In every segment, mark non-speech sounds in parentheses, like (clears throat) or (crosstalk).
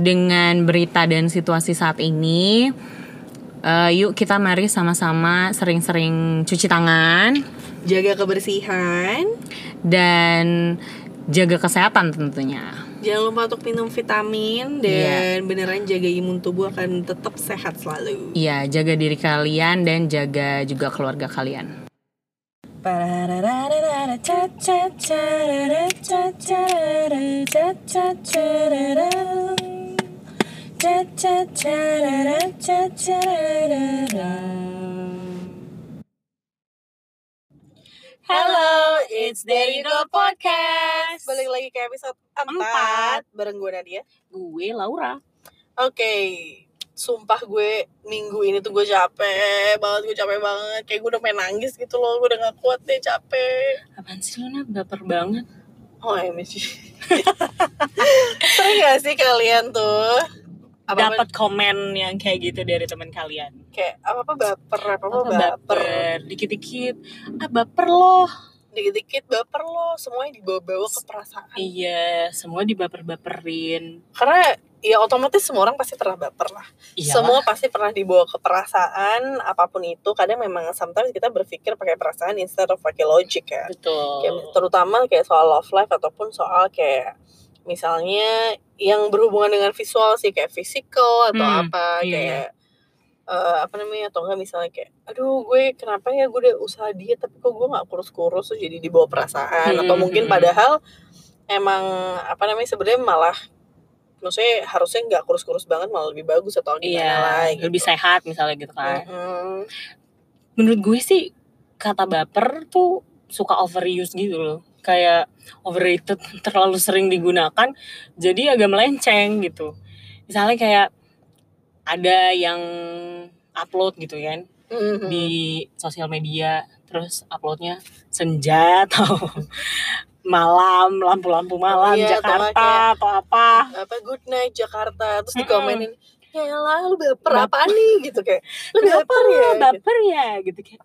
dengan berita dan situasi saat ini, eh, yuk kita mari sama-sama sering-sering cuci tangan Jaga kebersihan. dan jaga kesehatan tentunya. Jangan lupa untuk minum vitamin dan beneran jaga imun tubuh akan tetap sehat selalu. Iya, jaga diri kalian dan jaga juga keluarga kalian. Hello, it's Do Podcast. Balik lagi ke episode 4 Empat. bareng gue Nadia. Gue Laura. Oke, sumpah gue minggu ini tuh gue capek banget, gue capek banget. Kayak gue udah pengen nangis gitu loh, gue udah gak kuat deh capek. Apaan sih Luna baper banget? Oh MSG. (laughs) Sering gak sih kalian tuh? Dapat komen yang kayak gitu dari teman kalian. kayak apa-apa baper, apa-apa Apa baper. baper, dikit-dikit. Ah baper loh. Dikit-dikit baper loh, semuanya dibawa-bawa ke perasaan. Iya, semua dibaper-baperin. Karena ya otomatis semua orang pasti pernah baper lah. Iyalah. Semua pasti pernah dibawa ke perasaan apa pun itu. Kadang memang sometimes kita berpikir pakai perasaan instead of pakai logic ya. betul. Kayak, terutama kayak soal love life ataupun soal kayak misalnya yang berhubungan dengan visual sih kayak physical atau Hmm, apa iya, kayak eh, apa namanya atau enggak misalnya kayak aduh gue kenapa ya gue udah usaha diet tapi kok gue nggak kurus-kurus tuh jadi dibawa perasaan atau Hmm, mungkin hmm. padahal emang apa namanya sebenarnya malah maksudnya harusnya nggak kurus-kurus banget malah lebih bagus atau gimana Iya, lah gitu. lebih sehat misalnya gitu kan. Mm-mm. Menurut gue sih kata baper tuh suka overuse gitu loh. Kayak overrated (laughs) terlalu sering digunakan jadi agak melenceng gitu. Misalnya kayak ada yang upload gitu kan Mhm. di sosial media terus uploadnya senja (laughs) atau malam lampu-lampu malam Iya, atau Jakarta kayak- atau apa apa good night Jakarta terus Mm-mm. dikomenin ya lah lu baper apaan nih gitu kayak lu baper, baper ya gitu. baper ya gitu kayak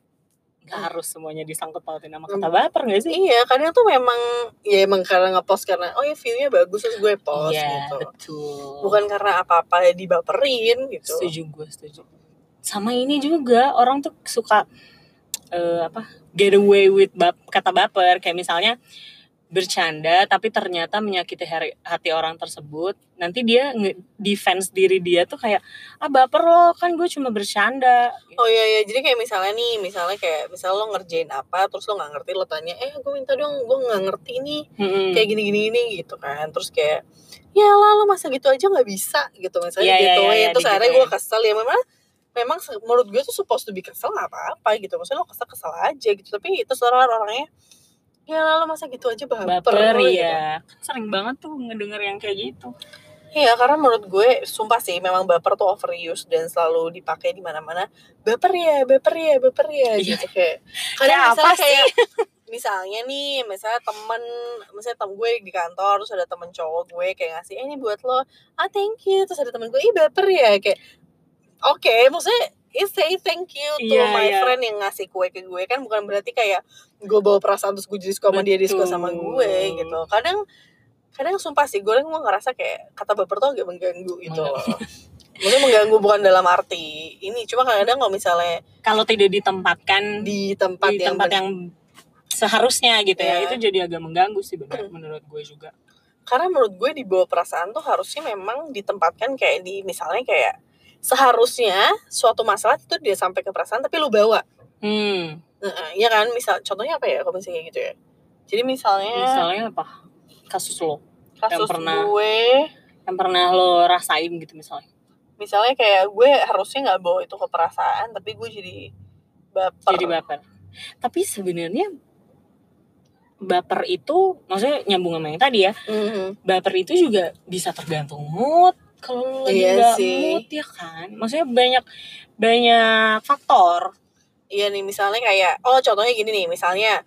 nggak harus semuanya disangkut pautin sama kata baper gak sih? Iya kadang tuh memang ya emang karena ngepost karena oh ya viewnya bagus terus gue post iya gitu. betul. Bukan karena apa-apa dibaperin gitu. Setuju gue setuju. Sama ini juga orang tuh suka eh, apa get away with bap kata baper. Kayak misalnya bercanda tapi ternyata menyakiti hati orang tersebut nanti dia nge- defense diri dia tuh kayak ah baper loh kan gue cuma bercanda. Oh iya iya. Jadi kayak misalnya nih misalnya kayak misalnya lo ngerjain apa terus lo nggak ngerti lo tanya eh gue minta dong gue nggak ngerti nih. Mm-mm. kayak gini gini gini gitu kan. Terus kayak ya lah lo masa gitu aja nggak bisa gitu misalnya iya, gitu. iya, iya, terus akhirnya digituin. gue kesel ya. Memang memang menurut gue tuh supposed to be kesel nggak apa-apa gitu. Maksudnya lo kesel kesel aja gitu. Tapi terserah orangnya ya lah lo masa gitu aja baper, baper gitu. ya kan sering banget tuh ngedenger yang kayak gitu Iya karena menurut gue sumpah sih memang baper tuh overuse dan selalu dipakai di mana-mana baper ya baper ya baper ya Iya. gitu kayak (laughs) kadang Kayak misalnya apa sih? kayak (laughs) misalnya nih misalnya temen misalnya temen gue di kantor terus ada temen cowok gue kayak ngasih eh ini buat lo ah thank you terus ada temen gue ih baper ya kayak oke maksudnya it say thank you to Iya, my iya. friend yang ngasih kue ke gue. Kan bukan berarti kayak gue bawa perasaan terus gue jadi suka sama dia dia suka sama gue gitu. Kadang kadang sumpah sih gue gue ngerasa kayak kata baper tuh agak mengganggu gitu Maksudnya mengganggu bukan dalam arti ini cuma kadang kalau misalnya kalau tidak ditempatkan di, di tempat yang tempat ben- yang seharusnya gitu ya Iya. itu jadi agak mengganggu sih benar menurut gue juga. Karena menurut gue di bawah perasaan tuh harusnya memang ditempatkan kayak di misalnya kayak seharusnya suatu masalah itu dia sampai ke perasaan tapi lu bawa. Hmm. Heeh, Iya kan? Misal contohnya apa ya kalau misalnya kayak gitu ya? Jadi misalnya misalnya apa? Kasus lo kasus pernah- gue. yang pernah lo rasain gitu misalnya. Misalnya kayak gue harusnya nggak bawa itu ke perasaan tapi gue jadi baper. Jadi baper. Tapi sebenarnya baper itu maksudnya nyambung sama yang tadi ya Mhm. baper itu juga bisa tergantung mood kalau lo lagi Iya nggak sih. mood ya kan maksudnya banyak banyak faktor Iya nih misalnya kayak oh contohnya gini nih misalnya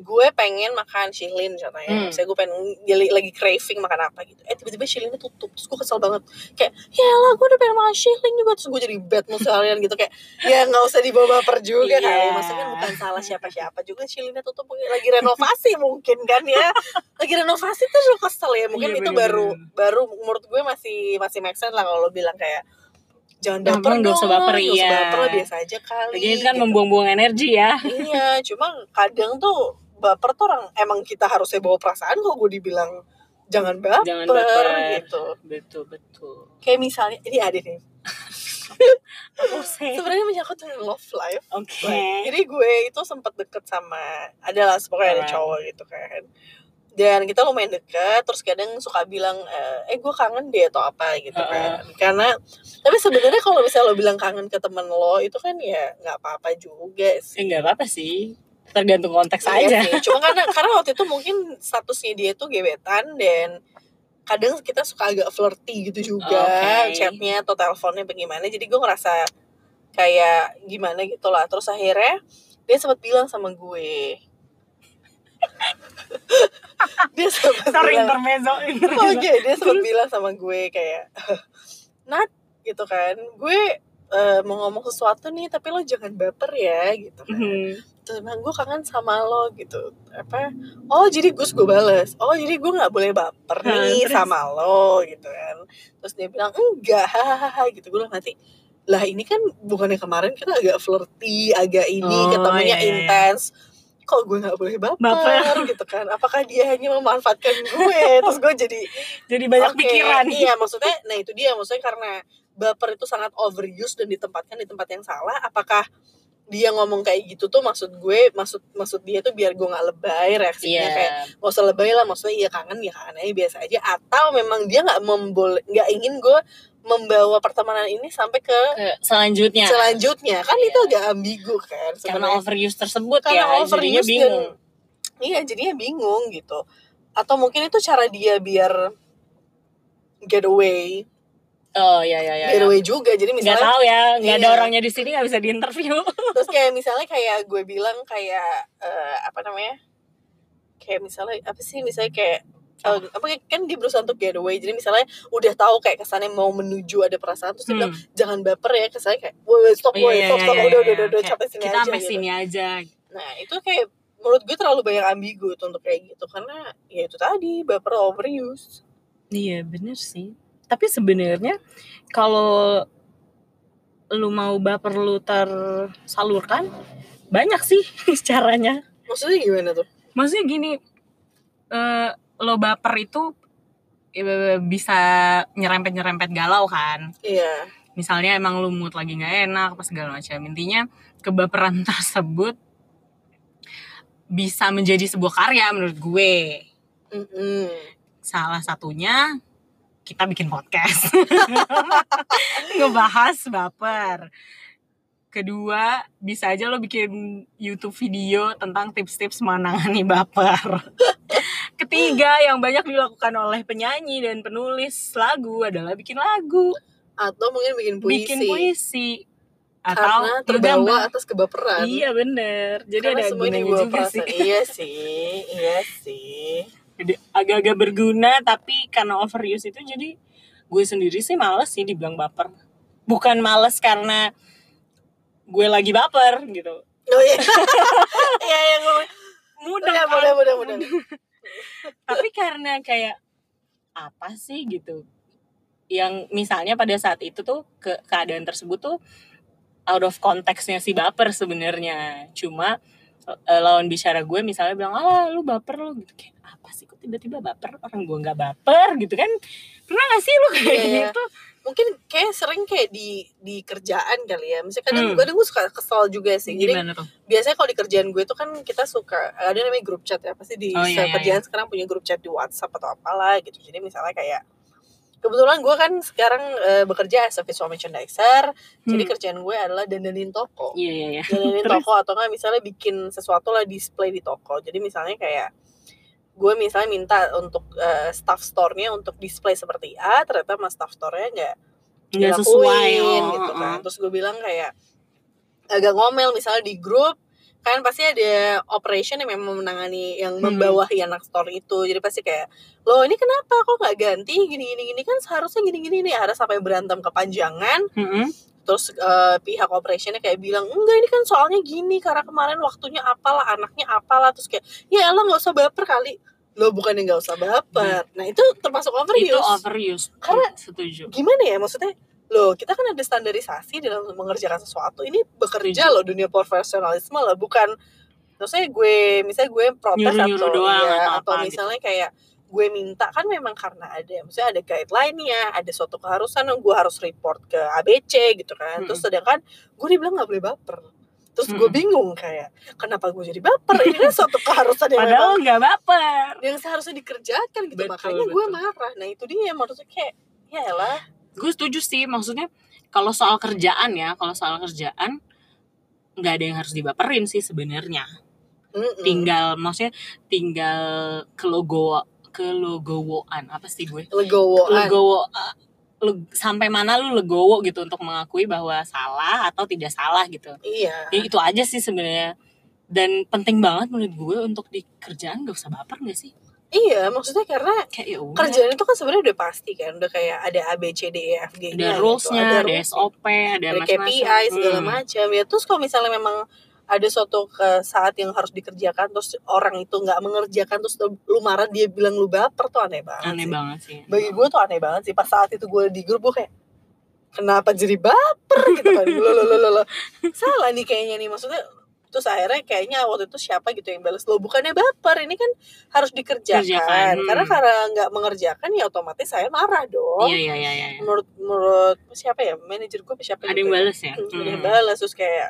gue pengen makan shilin contohnya Hmm. misalnya gue pengen jadi lagi craving makan apa gitu eh tiba-tiba shilinnya tutup terus gue kesel banget kayak ya lah gue udah pengen makan shilin juga terus gue jadi bad mood sekalian gitu kayak ya nggak usah dibawa baper juga Iya. kali maksudnya kan bukan salah siapa-siapa juga shilinnya tutup lagi renovasi mungkin kan ya lagi renovasi tuh lo kesel ya mungkin Iya, itu bener-bener. baru baru menurut gue masih masih make sense lah kalau lo bilang kayak jangan baper nggak usah dong, baper, nggak usah iya. baper biasa aja kali itu kan gitu. membuang-buang energi ya. iya cuma kadang tuh baper tuh orang emang kita harusnya bawa perasaan kok gue dibilang jangan baper, Jangan baper. gitu. Betul betul. kayak misalnya ini ada nih. (laughs) Sebenarnya menyangkut dengan love life. Oke. Like, jadi gue itu sempat deket sama adalah pokoknya ada cowok gitu kan. Dan kita lumayan deket terus kadang suka bilang eh, eh gue kangen deh atau apa gitu kan. Karena tapi sebenarnya kalau misalnya lo bilang kangen ke temen lo itu kan ya nggak apa-apa juga Eh sih. nggak apa-apa sih. Tergantung konteks Iya aja. sih. Cuma karena karena waktu itu mungkin statusnya dia tuh gebetan dan kadang kita suka agak flirty gitu juga Oke. chatnya atau teleponnya bagaimana. Jadi gue ngerasa kayak gimana gitu lah. Terus akhirnya dia sempat bilang sama gue. (laughs) dia sempat Sorry bilang, intermezzo. Oke, intermezzo. dia sempat bilang sama gue kayak Nat gitu kan. Gue eh, mau ngomong sesuatu nih tapi lo jangan baper ya gitu kan Mhm. Terus bilang gue kangen sama lo gitu apa oh jadi gus gue bales oh jadi gue nggak boleh baper nih terus? sama lo gitu kan terus dia bilang enggak hahaha gitu gue bilang nanti lah ini kan bukannya kemarin kita agak flirty agak ini Oh, ketemunya iya, iya. intens kok gue nggak boleh baper, Baper. gitu kan apakah dia hanya memanfaatkan gue terus gue jadi Jadi banyak Oke, pikiran. Iya, maksudnya, nah itu dia maksudnya karena baper itu sangat overuse dan ditempatkan di tempat yang salah. Apakah dia ngomong kayak gitu tuh maksud gue, maksud maksud dia tuh biar gue nggak lebay reaksinya Iya. kayak gak usah lebay lah, maksudnya iya kangen ya kangen aja biasa aja. Atau memang dia nggak membol nggak ingin gue membawa pertemanan ini sampai ke Ke selanjutnya. selanjutnya kan Iya. itu agak ambigu kan Karena sebenarnya. overuse tersebut Karena ya. Jadinya overuse dan- bingung. Iya, jadinya bingung gitu. Atau mungkin itu cara dia biar get away Oh iya iya iya. get away juga jadi Nggak misalnya tahu ya, nggak ada Iya. orangnya di sini nggak bisa diinterview. (laughs) terus kayak misalnya kayak gue bilang kayak eh, apa namanya kayak misalnya apa sih misalnya kayak eh, apa kan dia berusaha untuk get away jadi misalnya udah tahu kayak kesannya mau menuju ada perasaan terus dia bilang Hmm. jangan baper ya kesannya kayak stop Oh, woi stop stop udah udah udah, udah Kayak sampai sini kita aja sampai gitu. sini aja. nah itu kayak menurut gue terlalu banyak ambigu tuh untuk kayak gitu karena ya itu tadi baper overuse Iya bener sih. Tapi sebenarnya kalau lu mau baper lu tersalurkan banyak sih (laughs) caranya. maksudnya gimana tuh Maksudnya gini, eh lo baper itu eh, bisa nyerempet-nyerempet galau kan. iya Misalnya emang lu mood lagi nggak enak apa segala macam. Intinya kebaperan (laughs) tersebut bisa menjadi sebuah karya menurut gue. Mm-mm. Salah satunya kita bikin podcast. (laughs) Ngebahas baper. Kedua, bisa aja lo bikin YouTube video tentang tips-tips menangani baper. (laughs) Ketiga, yang banyak dilakukan oleh penyanyi dan penulis lagu adalah bikin lagu, atau mungkin bikin puisi bikin puisi. karena Atau terbawa ngegambar. atas kebaperan Iya bener. Jadi Karena ada gunanya juga sih. Iya sih, iya sih. Agak-agak berguna tapi karena overuse itu jadi gue sendiri sih males sih dibilang baper. Bukan males karena gue lagi baper gitu. Oh iya. (laughs) Iya, iya, gue- Mudah, mudah, mudah, mudah, mudah. Tapi karena kayak apa sih gitu. Yang misalnya pada saat itu tuh ke keadaan tersebut tuh out of konteksnya si baper sebenarnya. Cuma eh, lawan bicara gue misalnya bilang ah lu baper lu gitu kayak apa sih kok tiba-tiba baper orang gue nggak baper gitu kan pernah gak sih lu kayak Iya, iya. gitu Mungkin kayak sering kayak di di kerjaan kali ya. Misalnya kadang, Hmm. kadang gue suka kesel juga sih. Jadi tuh biasanya kalau di kerjaan gue tuh kan kita suka ada namanya grup chat ya. Pasti di Oh, iya, iya, kerjaan sekarang punya grup chat di WhatsApp atau apalah gitu. Jadi misalnya kayak kebetulan gue kan sekarang eh, bekerja as a visual merchandiser. Jadi Hmm. kerjaan gue adalah dandanin toko. iya iya iya jalanin (laughs) Terus? toko atau enggak misalnya bikin sesuatu lah display di toko jadi misalnya kayak gue misalnya minta untuk eh, staff store-nya untuk display seperti A ternyata mas staff store-nya nggak nggak sesuai oh, gitu kan oh. terus gue bilang kayak agak ngomel misalnya di grup kan pasti ada operation yang memang menangani yang Hmm. membawahi anak store itu. Jadi pasti kayak lo ini kenapa? Kok nggak ganti? Gini gini gini. Kan seharusnya gini gini nih ada sampai berantem kepanjangan. Mm-mm. terus eh, pihak operationnya kayak bilang enggak ini kan soalnya gini karena kemarin waktunya apalah anaknya apalah. Terus kayak ya lo nggak usah baper kali. Lo bukannya nggak usah baper. Nah itu termasuk overuse. Itu overuse. Karena- setuju. gimana ya maksudnya lo kita kan ada standarisasi dalam mengerjakan sesuatu. Ini bekerja loh dunia profesionalisme lah bukan maksudnya gue misalnya gue protes Nyuruh-nyuruh atau doang ya, atau atau apa misalnya kayak gue minta kan memang karena ada maksudnya ada guideline-nya ada suatu keharusan yang gue harus report ke ABC gitu kan. Terus sedangkan gue dibilang nggak boleh baper. Terus gue Mm-mm. bingung kayak kenapa gue jadi baper? Ini kan suatu keharusan yang padahal nggak baper. yang seharusnya dikerjakan gitu. Betul, makanya gue betul. marah. Nah itu dia maksudnya kayak ya elah gue setuju sih maksudnya kalau soal kerjaan ya kalau soal kerjaan nggak ada yang harus dibaperin sih sebenarnya. Mm-mm. tinggal maksudnya tinggal ke logo ke logowoan apa sih gue? Legowoan. Legowo le- sampai mana lu legowo gitu untuk mengakui bahwa salah atau tidak salah gitu. Iya. Ya, itu aja sih sebenarnya. Dan penting banget menurut gue untuk di kerjaan gak usah baper gak sih iya maksudnya karena kayak ya kerjaan itu kan sebenarnya udah pasti kan udah kayak ada A B C D E F G ada rulesnya ada, SOP ada, ada KPI segala Hmm. macam. Ya terus kalau misalnya memang ada suatu ke saat yang harus dikerjakan terus orang itu nggak mengerjakan terus lu marah dia bilang lu baper tuh aneh banget aneh sih. banget sih. Bagi gue tuh aneh banget sih. Pas saat itu gue di grup gue kayak kenapa jadi baper? Gitu kan. Lo lo lo lo. salah nih kayaknya nih. Maksudnya terus akhirnya kayaknya waktu itu siapa gitu yang balas lo bukannya baper ini kan harus dikerjakan. Kerjakan, hmm. karena karena nggak mengerjakan ya otomatis saya marah dong. Iya iya iya iya menurut menurut siapa ya manajer gue apa siapa ada gitu yang ya. balas ya? Hmm, ada yang balas terus kayak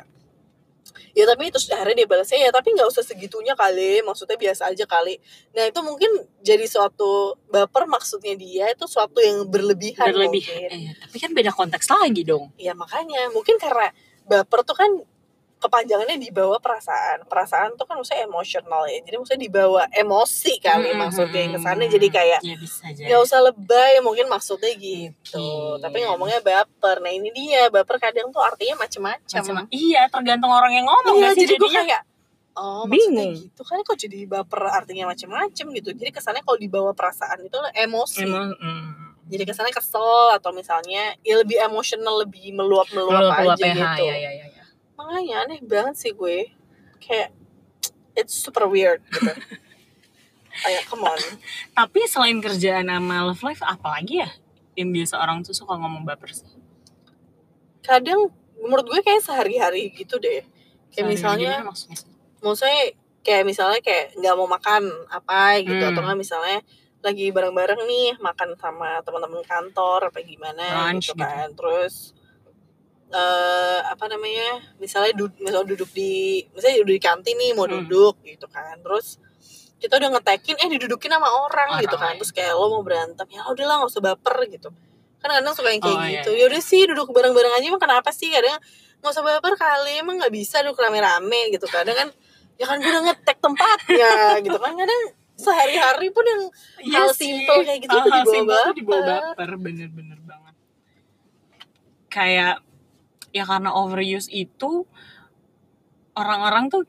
ya tapi terus akhirnya dia balasnya ya tapi nggak usah segitunya kali maksudnya biasa aja kali. Nah itu mungkin jadi suatu baper maksudnya dia itu suatu yang berlebihan berlebih. mungkin. Eh, tapi kan beda konteks lagi dong. Ya makanya. Mungkin karena baper tuh kan kepanjangannya dibawa perasaan. Perasaan tuh kan maksudnya emosional ya. Jadi maksudnya dibawa emosi kali Hmm, maksudnya hmm, kesannya hmm. jadi kayak ya bisa aja usah lebay mungkin maksudnya gitu. Mungkin. tapi ngomongnya baper. Nah ini dia. Baper kadang tuh artinya macem-macem. Iya tergantung orang yang ngomong iya sih jadi gue jadinya. kayak oh maksudnya Bingung. gitu kan kok jadi baper artinya macem-macem gitu. Jadi kesannya kalau dibawa perasaan itu emosi. Emang mm, jadi kesannya kesel atau misalnya ya lebih emosional lebih meluap-meluap Meluap-luap aja PH, gitu. ya, ya, ya, ya. Makanya aneh banget sih gue. Kayak it's super weird gitu. (laughs) Kayak come on. Tapi selain kerjaan sama love life apalagi ya yang biasa orang tuh suka ngomong baper sih? Kadang menurut gue kayak sehari-hari gitu deh. Kayak Sehari-hari misalnya maksudnya maksudnya kayak misalnya kayak nggak mau makan apa gitu Hmm. atau nggak misalnya lagi bareng-bareng nih makan sama teman-teman kantor apa gimana Lunch gitu gitu. kan. Terus eh apa namanya misalnya duduk misalnya duduk di misalnya duduk di kantin nih mau Hmm. duduk gitu kan. Terus kita udah ngetekin eh didudukin sama orang Orang gitu kan. Terus kayak lo mau berantem ya udahlah nggak usah baper gitu. Kan kadang suka yang kayak Oh, iya, gitu ya udah sih duduk bareng-bareng aja emang kenapa sih? Kadang nggak usah baper kali emang nggak bisa duduk rame-rame gitu. Kadang kan ya kan gue udah ngetek tempatnya (laughs) gitu kan. Kadang sehari-hari pun yang Iya hal sih. simple kayak gitu dibawa simple tuh dibawa baper bener-bener banget. Kayak ya karena overuse itu orang-orang tuh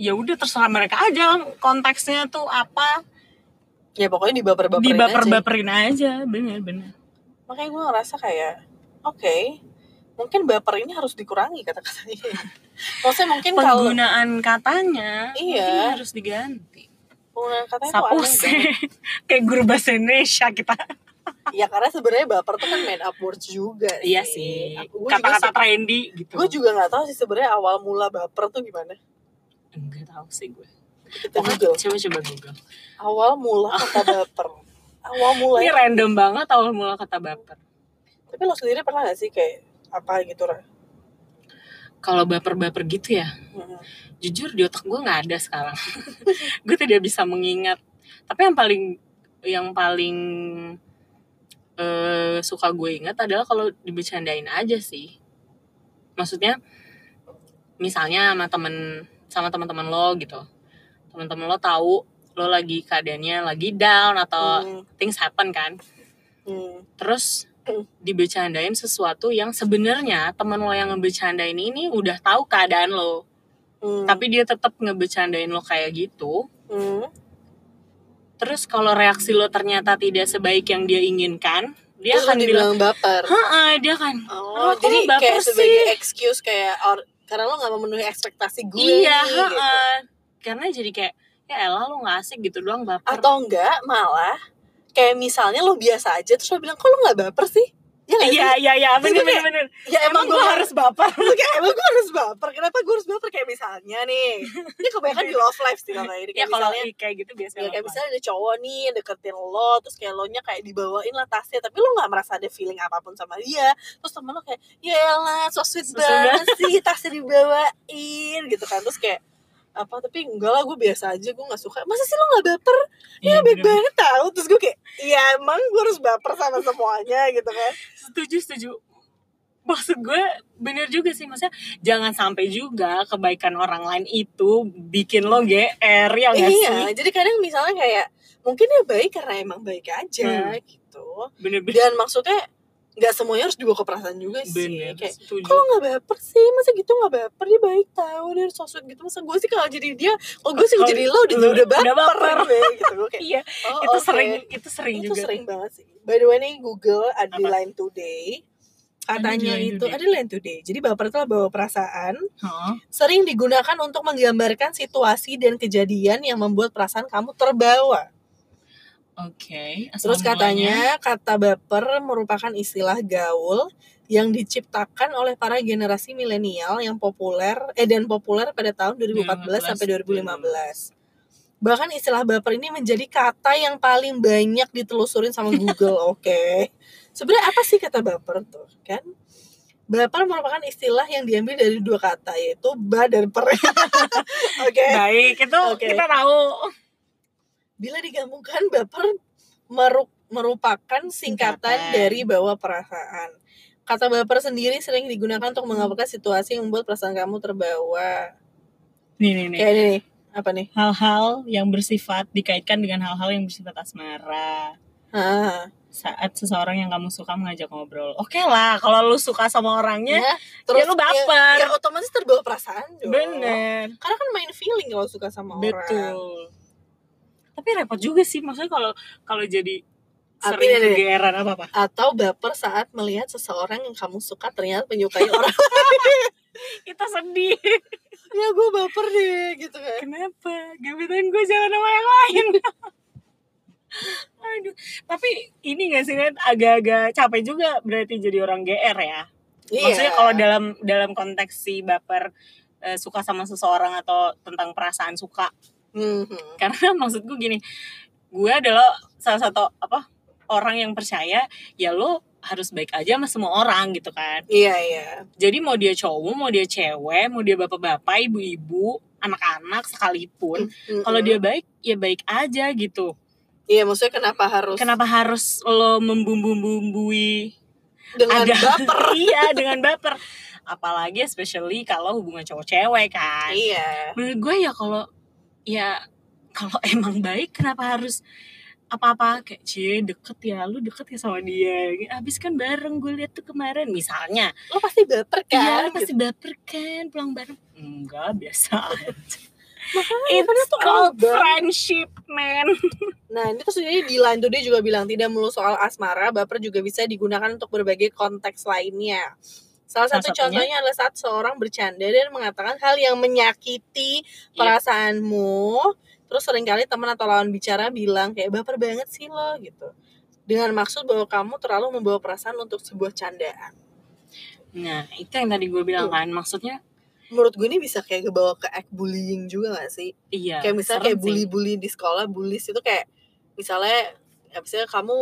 ya udah terserah mereka aja konteksnya tuh apa. Ya pokoknya dibaper-baperin aja. Dibaper-baperin aja bener-bener makanya gue ngerasa kayak oke mungkin baper ini harus dikurangi kata-katanya. (laughs) Maksudnya mungkin kalau penggunaan katanya Iya. harus diganti. Penggunaan katanya Sapose (laughs) kayak guru bahasa Indonesia kita ya karena sebenarnya baper tuh kan made up words juga (laughs) iya sih. kata-kata trendy gitu. Gue juga nggak tahu sih sebenarnya awal mula baper tuh gimana. Enggak tahu sih gue. Kita Pokoknya google. coba coba google. Awal mula kata (laughs) baper. Awal mula ini random banget awal mula kata baper. Tapi lo sendiri pernah gak sih kayak apa gitu Ra? kalau baper-baper gitu ya? Hmm. jujur di otak gue nggak ada sekarang. (laughs) Gue tidak bisa mengingat. Tapi yang paling yang paling eh, suka gue ingat adalah kalau dibercandain aja sih maksudnya misalnya sama temen sama teman-teman lo gitu teman-teman lo tahu lo lagi keadaannya lagi down atau Hmm. things happen kan Hmm. terus dibercandain sesuatu yang sebenarnya teman lo yang ngebercandain ini udah tahu keadaan lo Hmm. tapi dia tetap ngebecandain lo kayak gitu Hmm. Terus kalau reaksi lo ternyata tidak sebaik yang dia inginkan dia Terus akan bilang baper. Hah, dia kan Oh, "Oh, jadi baper kayak sih?" sebagai excuse kayak or, karena lo gak memenuhi ekspektasi gue iya nih, gitu. heeh. karena jadi kayak ya elah lo nggak asik gitu doang baper Atau enggak malah kayak misalnya lo biasa aja terus lo bilang kok lo gak baper sih? Ya iya sih? iya iya. Terus bener bener Ya emang, gue harus baper. (laughs) Kayak emang gue harus baper. Kenapa gue harus baper? Kayak misalnya nih Ini kebanyakan di love life sih kalau ini ya Kayak kalau misalnya kayak gitu biasanya Ya kayak misalnya ada cowok nih yang deketin lo Terus kayak lo nya kayak dibawain lah tasnya Tapi lo gak merasa ada feeling apa pun sama dia. Terus temen lo kayak Ya sweet So sweet banget. sih Tasnya dibawain gitu kan. Terus kayak apa tapi enggak lah gue biasa aja gue gak suka. Masa sih lo gak baper? Ya Iya, baik bener. banget tau terus gue kayak ya emang gue harus baper sama semuanya gitu kan. Setuju setuju. Maksud gue bener juga sih maksudnya jangan sampai juga kebaikan orang lain itu bikin lo gr ya nggak iya sih? jadi kadang misalnya kayak mungkin dia baik karena emang baik aja Hmm. gitu. Bener-bener. Dan maksudnya nggak semuanya harus dibawa ke perasaan juga sih bener kayak kalau nggak baper sih? Masa gitu nggak baper? Dia baik tahu dia harus sosok gitu. Masa gue sih kalau jadi dia kalau gue sih Kalau- jadi lo udah udah udah baper, baper. (laughs) gitu. Gue kayak iya oh, itu sering itu sering itu juga sering banget sih. By the way nih Google ada di? Line Today. Katanya itu Today. ada Line Today. Jadi baper itu bawa perasaan. Hah? sering digunakan untuk menggambarkan situasi dan kejadian yang membuat perasaan kamu terbawa oke Terus asal mulanya. katanya kata baper merupakan istilah gaul yang diciptakan oleh para generasi milenial yang populer eh dan populer pada tahun 2014 sampai 2015. Bahkan istilah baper ini menjadi kata yang paling banyak ditelusurin sama Google, (laughs) oke. Sebenarnya apa sih kata baper tuh, kan? Baper merupakan istilah yang diambil dari dua kata yaitu ba dan per. (laughs) Oke. baik itu Oke. kita tahu Bila digabungkan baper meru- merupakan singkatan Singkatan. dari bawa perasaan. Kata baper sendiri sering digunakan untuk menggambarkan situasi yang membuat perasaan kamu terbawa. nih nih nih Kayak ini nih, apa nih? hal-hal yang bersifat dikaitkan dengan hal-hal yang bersifat asmara Ah, saat seseorang yang kamu suka mengajak ngobrol oke lah kalau lu suka sama orangnya ya, terus lu baper. Ya, ya otomatis terbawa perasaan dong. bener Karena kan main feeling kalau suka sama orang. betul tapi repot juga sih maksudnya kalau kalau jadi Tapi sering nih. kegeeran apa apa Atau baper saat melihat seseorang yang kamu suka ternyata menyukai (laughs) orang. kita sedih ya gue baper deh gitu kan. kenapa gebetan gue jalan sama yang lain (laughs) aduh tapi ini gak sih Net agak-agak capek juga berarti jadi orang GR ya maksudnya Iya. kalau dalam dalam konteks si baper eh, suka sama seseorang atau tentang perasaan suka Mhm. (laughs) karena maksud gue gini gue adalah salah satu apa orang yang percaya ya lo harus baik aja sama semua orang gitu kan Iya, iya. jadi mau dia cowok mau dia cewek mau dia bapak-bapak ibu-ibu anak-anak sekalipun kalau Mhm. dia baik ya baik aja gitu Iya, maksudnya kenapa harus kenapa harus lo membumbu-bumbui dengan ada baper? (laughs) iya dengan baper apalagi especially kalau hubungan cowok cewek kan Iya. menurut gue ya kalau ya kalau (laughs) emang baik kenapa harus apa-apa kayak cie deket ya lu deket ya sama dia abis kan bareng gue lihat tuh kemarin misalnya Lo pasti baper kan kan? ya pasti baper kan pulang bareng enggak biasa (laughs) aja Makanya kan it's itu called abang. friendship man (laughs) Nah, ini tuh sendiri di Line Today juga bilang tidak melulu soal asmara, baper juga bisa digunakan untuk berbagai konteks lainnya. Salah Salah satu satunya? contohnya adalah saat seorang bercanda dan mengatakan hal yang menyakiti Iya. perasaanmu. Terus sering kali teman atau lawan bicara bilang kayak baper banget sih lo gitu. Dengan maksud bahwa kamu terlalu membawa perasaan untuk sebuah candaan. nah itu yang tadi gue bilang kan maksudnya Menurut gue ini bisa kayak kebawa ke act bullying juga gak sih? iya kayak misalnya kayak bully-bully di sekolah bullies itu kayak misalnya ya misalnya kamu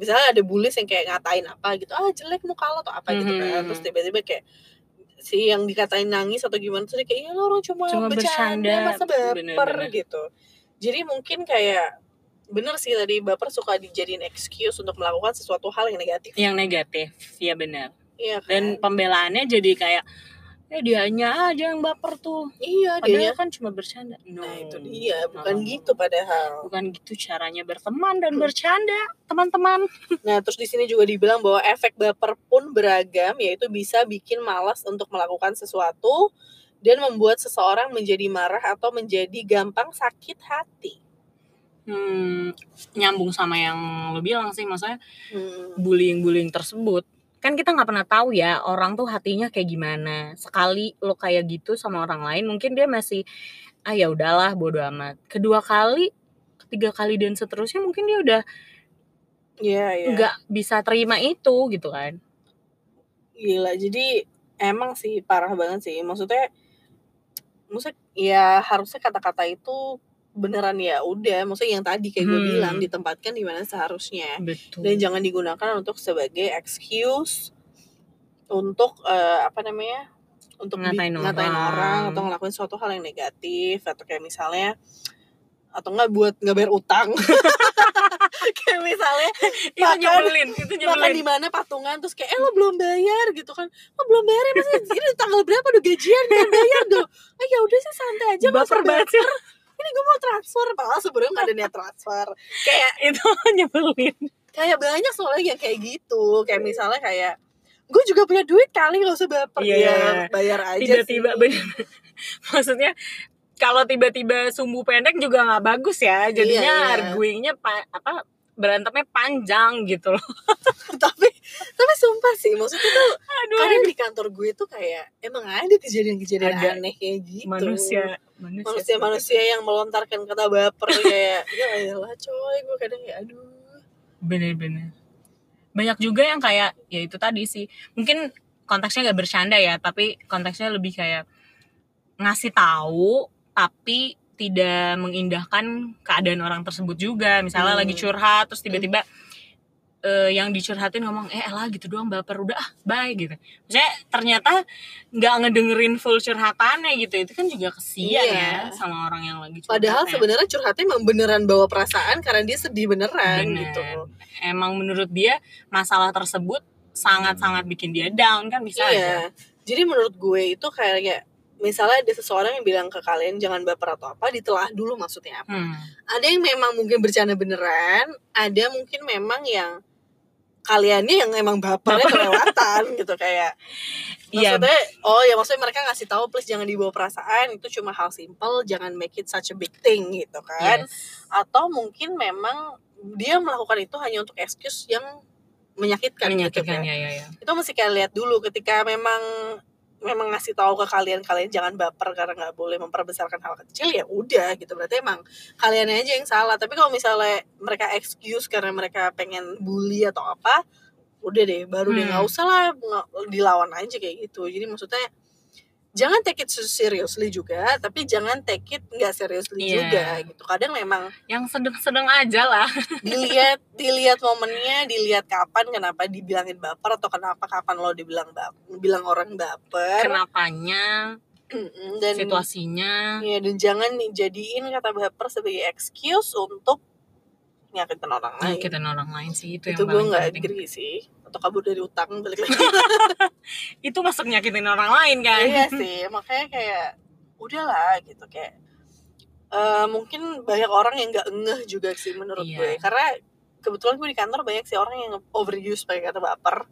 misalnya ada bullies yang kayak ngatain apa gitu ah jelek muka lo atau apa gitu kan. Mhm. terus tiba-tiba kayak si yang dikatain nangis atau gimana terus kayak iya lo orang cuma, Cuma bercanda, bercanda, masa baper bener-bener. gitu. Jadi mungkin kayak bener sih tadi baper suka dijadiin excuse untuk melakukan sesuatu hal yang negatif. Yang negatif ya benar iya kan? dan pembelaannya jadi kayak eh dianya aja yang baper tuh. Iya padahal dia kan cuma bercanda. No. nah itu dia. Bukan No. gitu padahal. Bukan gitu caranya berteman dan bercanda teman-teman. (laughs) Nah, terus di sini juga dibilang bahwa efek baper pun beragam, yaitu bisa bikin malas untuk melakukan sesuatu, dan membuat seseorang menjadi marah atau menjadi gampang sakit hati. Hmm, nyambung sama yang lo bilang sih, maksudnya Hmm. bullying-bullying tersebut kan kita nggak pernah tahu ya orang tuh hatinya kayak gimana sekali lo kayak gitu sama orang lain mungkin dia masih ah ya udahlah bodo amat kedua kali ketiga kali dan seterusnya mungkin dia udah Iya, iya. nggak bisa terima itu gitu kan Gila, jadi emang sih parah banget sih. Maksudnya maksudnya ya harusnya kata-kata itu beneran ya udah, maksudnya yang tadi kayak gue Hmm. bilang ditempatkan di mana seharusnya. betul Dan jangan digunakan untuk sebagai excuse untuk eh, apa namanya? untuk Ngatain ngatain orang. orang atau ngelakuin suatu hal yang negatif atau kayak misalnya atau enggak buat nggak bayar utang (laughs) kayak misalnya itu makan- nyebelin itu makan nyebelin di mana patungan terus kayak eh lo belum bayar gitu kan lo belum bayar ya masih ini tanggal berapa udah gajian kan bayar dong ah ya udah sih santai aja nggak baper banget ini gue mau transfer. Padahal sebenarnya nggak ada niat transfer. Kayak (laughs) itu nyebelin. Kayak banyak soalnya yang kayak gitu. Kayak misalnya kayak gue juga punya duit kali nggak usah baper Iya. ya bayar aja tiba-tiba (laughs) maksudnya kalau tiba-tiba sumbu pendek juga nggak bagus ya. Jadinya Iya, iya. arguingnya pa- apa berantemnya panjang gitu loh. (laughs) Tapi tapi sumpah sih maksudnya tuh aduh kadang di kantor gue tuh kayak emang ada kejadian-kejadian Ada. aneh kayak gitu. Manusia manusia manusia-manusia yang melontarkan kata baper kayak ya elah coy gue kadang ya aduh. Bener-bener. Banyak juga yang kayak ya itu tadi sih mungkin konteksnya gak bercanda ya tapi konteksnya lebih kayak ngasih tahu tapi tidak mengindahkan keadaan orang tersebut juga misalnya Hmm. lagi curhat terus tiba-tiba eh, yang dicurhatin ngomong eh elah gitu doang baper udah ah bye gitu maksudnya ternyata nggak ngedengerin full curhatannya gitu itu kan juga kesian Iya. ya sama orang yang lagi curhat padahal ya. sebenarnya curhatnya emang beneran bawa perasaan karena dia sedih beneran Bener. gitu emang menurut dia masalah tersebut sangat-sangat bikin dia down kan bisa aja iya jadi menurut gue itu kayak misalnya ada seseorang yang bilang ke kalian jangan baper atau apa ditelah dulu maksudnya apa Hmm. ada yang memang mungkin bercanda beneran ada mungkin memang yang kaliannya yang emang bapernya kelewatan (laughs) gitu kayak Iya. maksudnya oh ya maksudnya mereka ngasih tahu please jangan dibawa perasaan itu cuma hal simple jangan make it such a big thing gitu kan Yes. atau mungkin memang dia melakukan itu hanya untuk excuse yang menyakitkan, gitu menyakitkan kan. ya ya ya itu mesti kalian lihat dulu ketika memang memang ngasih tahu ke kalian kalian jangan baper karena nggak boleh memperbesarkan hal kecil ya udah gitu. Berarti emang kalian aja yang salah. Tapi kalau misalnya mereka excuse karena mereka pengen bully atau apa udah deh baru deh Hmm. nggak usah lah dilawan aja kayak gitu. Jadi maksudnya jangan take it seriously juga tapi jangan take it nggak seriously Iya. juga gitu. Kadang memang yang sedang-sedang aja lah. (laughs) Dilihat dilihat momennya dilihat kapan kenapa dibilangin baper atau kenapa kapan lo dibilang bap bilang orang baper. Kenapanya? Dan situasinya. Ya dan jangan jadiin kata baper sebagai excuse untuk nyakitin orang lain. Nyakitin orang lain sih itu, itu yang gue nggak agree sih atau kabur dari utang balik lagi. (laughs) Itu masuk nyakitin orang lain kan? Iya sih makanya kayak udahlah gitu. Kayak eh, mungkin banyak orang yang nggak ngeh juga sih menurut Iya. gue. Karena kebetulan gue di kantor banyak sih orang yang overuse pakai kata baper.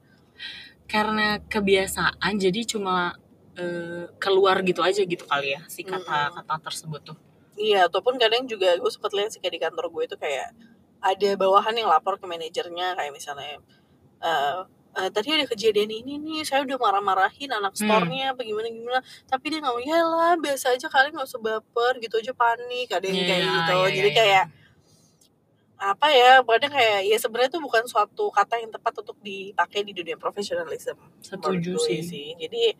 Karena kebiasaan jadi cuma eh, keluar gitu aja gitu kali ya si kata-kata tersebut tuh. Iya, ataupun kadang juga gue sempat lihat sih kayak di kantor gue itu kayak ada bawahan yang lapor ke manajernya kayak misalnya eh eh, tadi ada kejadian ini nih, saya udah marah-marahin anak Hmm. store-nya apa gimana gimana, tapi dia nggak mau ya lah biasa aja kali nggak usah baper gitu aja panik ada yang kayak Iya, gitu, iya, jadi iya, kayak apa ya, kadang kayak ya sebenarnya itu bukan suatu kata yang tepat untuk dipakai di dunia profesionalism. setuju gue sih. Jadi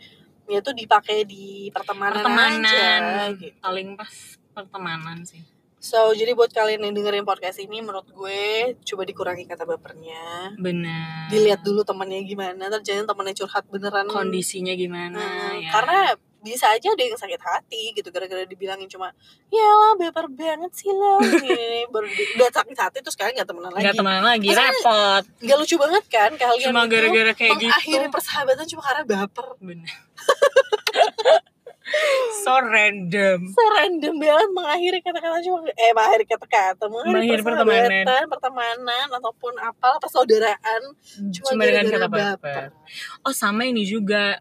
ya itu dipakai di pertemanan, pertemanan aja gitu. paling pas pertemanan sih So, jadi buat kalian yang dengerin podcast ini, menurut gue coba dikurangi kata bapernya. benar Dilihat dulu temannya gimana, ntar jangan temannya curhat beneran. kondisinya gimana Hmm, ya Karena bisa aja ada yang sakit hati gitu, gara-gara dibilangin cuma, ya lah baper banget sih lo. (laughs) Baru di- udah sakit hati terus sekarang gak temenan lagi. nggak temenan lagi Maksudnya repot Nggak lucu banget kan kalian cuma itu gara-gara kayak gitu mengakhiri persahabatan cuma karena baper. bener (laughs) (laughs) so random So random banget mengakhiri kata-kata cuma eh mengakhiri kata-kata mengakhiri Mengakhiri pertemanan. pertemanan ataupun apa persaudaraan cuma, cuma dengan kata baper. Oh sama ini juga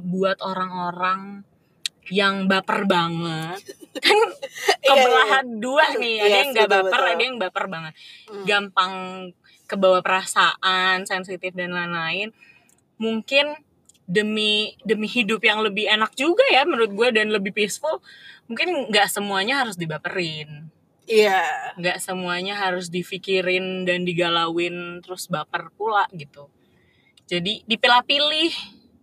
buat orang-orang yang baper banget kan (laughs) Iya, kebelahan dua nih ada Iya yang betul, baper betul. ada yang baper banget Hmm. gampang kebawa perasaan sensitif dan lain-lain mungkin demi demi hidup yang lebih enak juga ya menurut gue dan lebih peaceful mungkin nggak semuanya harus dibaperin Iya. nggak semuanya harus dipikirin dan digalauin terus baper pula gitu jadi dipilah-pilih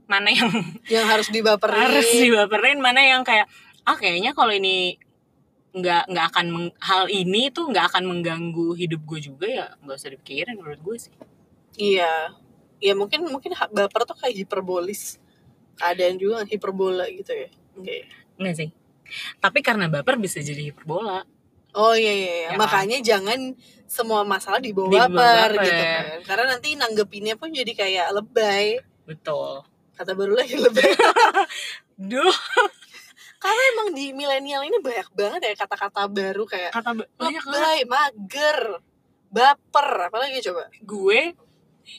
mana yang (laughs) Yang harus dibaperin. harus dibaperin mana yang kayak ah kayaknya kalau ini nggak nggak akan meng- hal ini tuh nggak akan mengganggu hidup gue juga ya nggak usah dipikirin menurut gue sih Iya. Ya mungkin mungkin baper tuh kayak hiperbolis. Keadaan juga hiperbola gitu ya. Oke. Enggak sih tapi karena baper bisa jadi hiperbola Oh iya iya, iya. Ya kan? makanya jangan semua masalah dibawa Dibawa baper, baper. gitu kan. Karena nanti nanggepinnya pun jadi kayak lebay. betul Kata baru lagi (laughs) lebay. (laughs) duh Karena emang di milenial ini banyak banget ya kata-kata baru kayak kata ba- lebay, mager, baper, apalagi coba. gue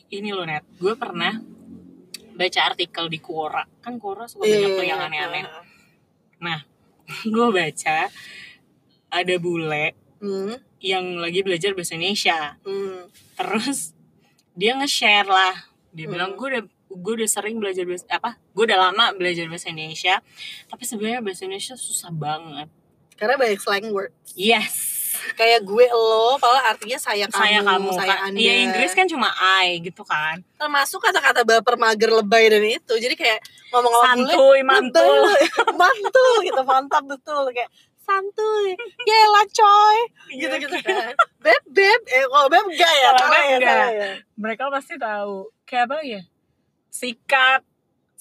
ini loh net. Gue pernah baca artikel di Quora. Kan Quora suka Iya, banyak iya, tuh yang iya. aneh-aneh. Nah (laughs) gue baca ada bule Hmm, yang lagi belajar bahasa Indonesia. Hmm, terus dia nge-share lah. Dia Hmm. bilang gue udah gue udah sering belajar bahasa apa gue udah lama belajar bahasa Indonesia tapi sebenarnya bahasa Indonesia susah banget. Karena banyak slang word. yes Kayak gue lo, padahal artinya saya kamu, saya kamu saya kan anda. ya Inggris kan cuma I gitu kan. Termasuk kata-kata baper, mager, lebay dan itu. Jadi kayak ngomong sama bule, santuy mantul. lebay, (laughs) mantul gitu, mantap betul. Kayak santuy, yelah coy, Iya, gitu-gitu. kan. (laughs) Beb, beb, eh kalau beb enggak ya, Kalau beb ya, enggak. ya. mereka pasti tahu. Kayak apa ya? Sikat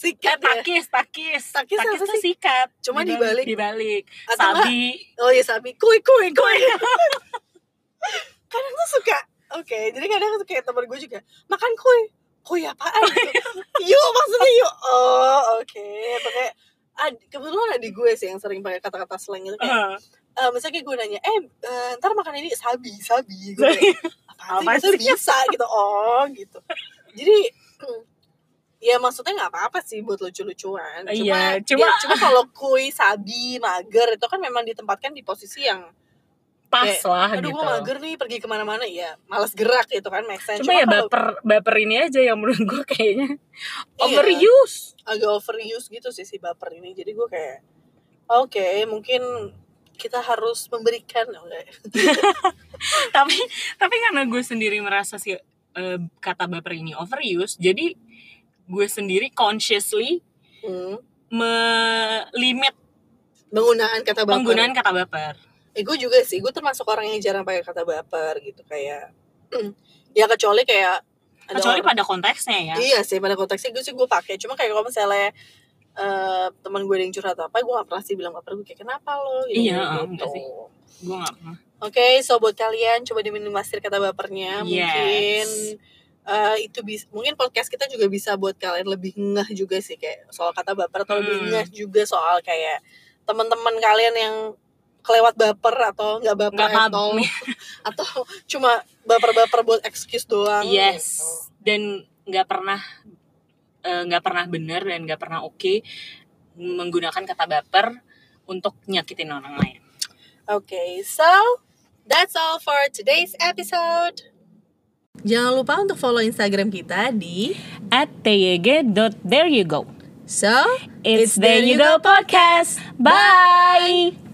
Sikat ya. takis takis Takis apa tuh sih? sikat Cuma Dibalik- dibalik. dibalik sabi Oh iya sapi, kuy, kuy, kuy. (laughs) kadang tuh suka, oke, jadi kadang tuh kayak temen gue juga, makan kuy. Kuy apaan? (laughs) yuk maksudnya yuk. Oh oke, Atau kayak, ad- kebetulan adik gue sih yang sering pakai kata-kata slang itu kayak, eh misalnya kayak gue nanya, eh eh, ntar makan ini sabi, sabi. Gue (laughs) kayak, Apa sih? Bisa gitu, oh gitu. Jadi, (clears throat) ya maksudnya nggak apa-apa sih buat lucu-lucuan. Cuma, Iya, cuma- ya, cuma (laughs) kalau kui, sabi, mager itu kan memang ditempatkan di posisi yang pas Kayak, lah aduh gitu. gue mager nih pergi ke mana-mana. Ya malas gerak gitu kan make sense. Cuma ya kalau baper baper ini aja yang menurut gue kayaknya. Iya. overuse. Agak overuse gitu sih si baper ini. Jadi gue kayak oke mungkin kita harus memberikan. Oke. (laughs) tapi tapi karena gue sendiri merasa si eh, kata baper ini overuse jadi gue sendiri consciously Hmm. melimit penggunaan kata baper penggunaan kata baper eh, gue juga sih gue termasuk orang yang jarang pakai kata baper gitu kayak ya kecuali kayak ada kecuali orang- pada konteksnya ya iya sih pada konteksnya gue sih gue pakai cuma kayak kalau misalnya eh teman gue ada yang curhat apa gue gak pernah sih bilang baper gue kayak kenapa lo gitu, Iya, gitu. enggak sih. gue gak pernah Oke, so buat kalian coba diminimalisir kata bapernya. Yes. Mungkin eh, itu bisa, mungkin podcast kita juga bisa buat kalian lebih ngeh juga sih kayak soal kata baper atau lebih Hmm. ngeh juga soal kayak teman-teman kalian yang kelewat baper atau nggak baper Nggak atau (laughs) atau cuma baper-baper buat excuse doang. yes gitu. dan nggak pernah eh, nggak pernah benar dan nggak pernah oke menggunakan kata baper untuk nyakitin orang lain Oke, so that's all for today's episode. Jangan lupa untuk follow Instagram kita di at tyg.there you go So It's There You Go Podcast. Bye.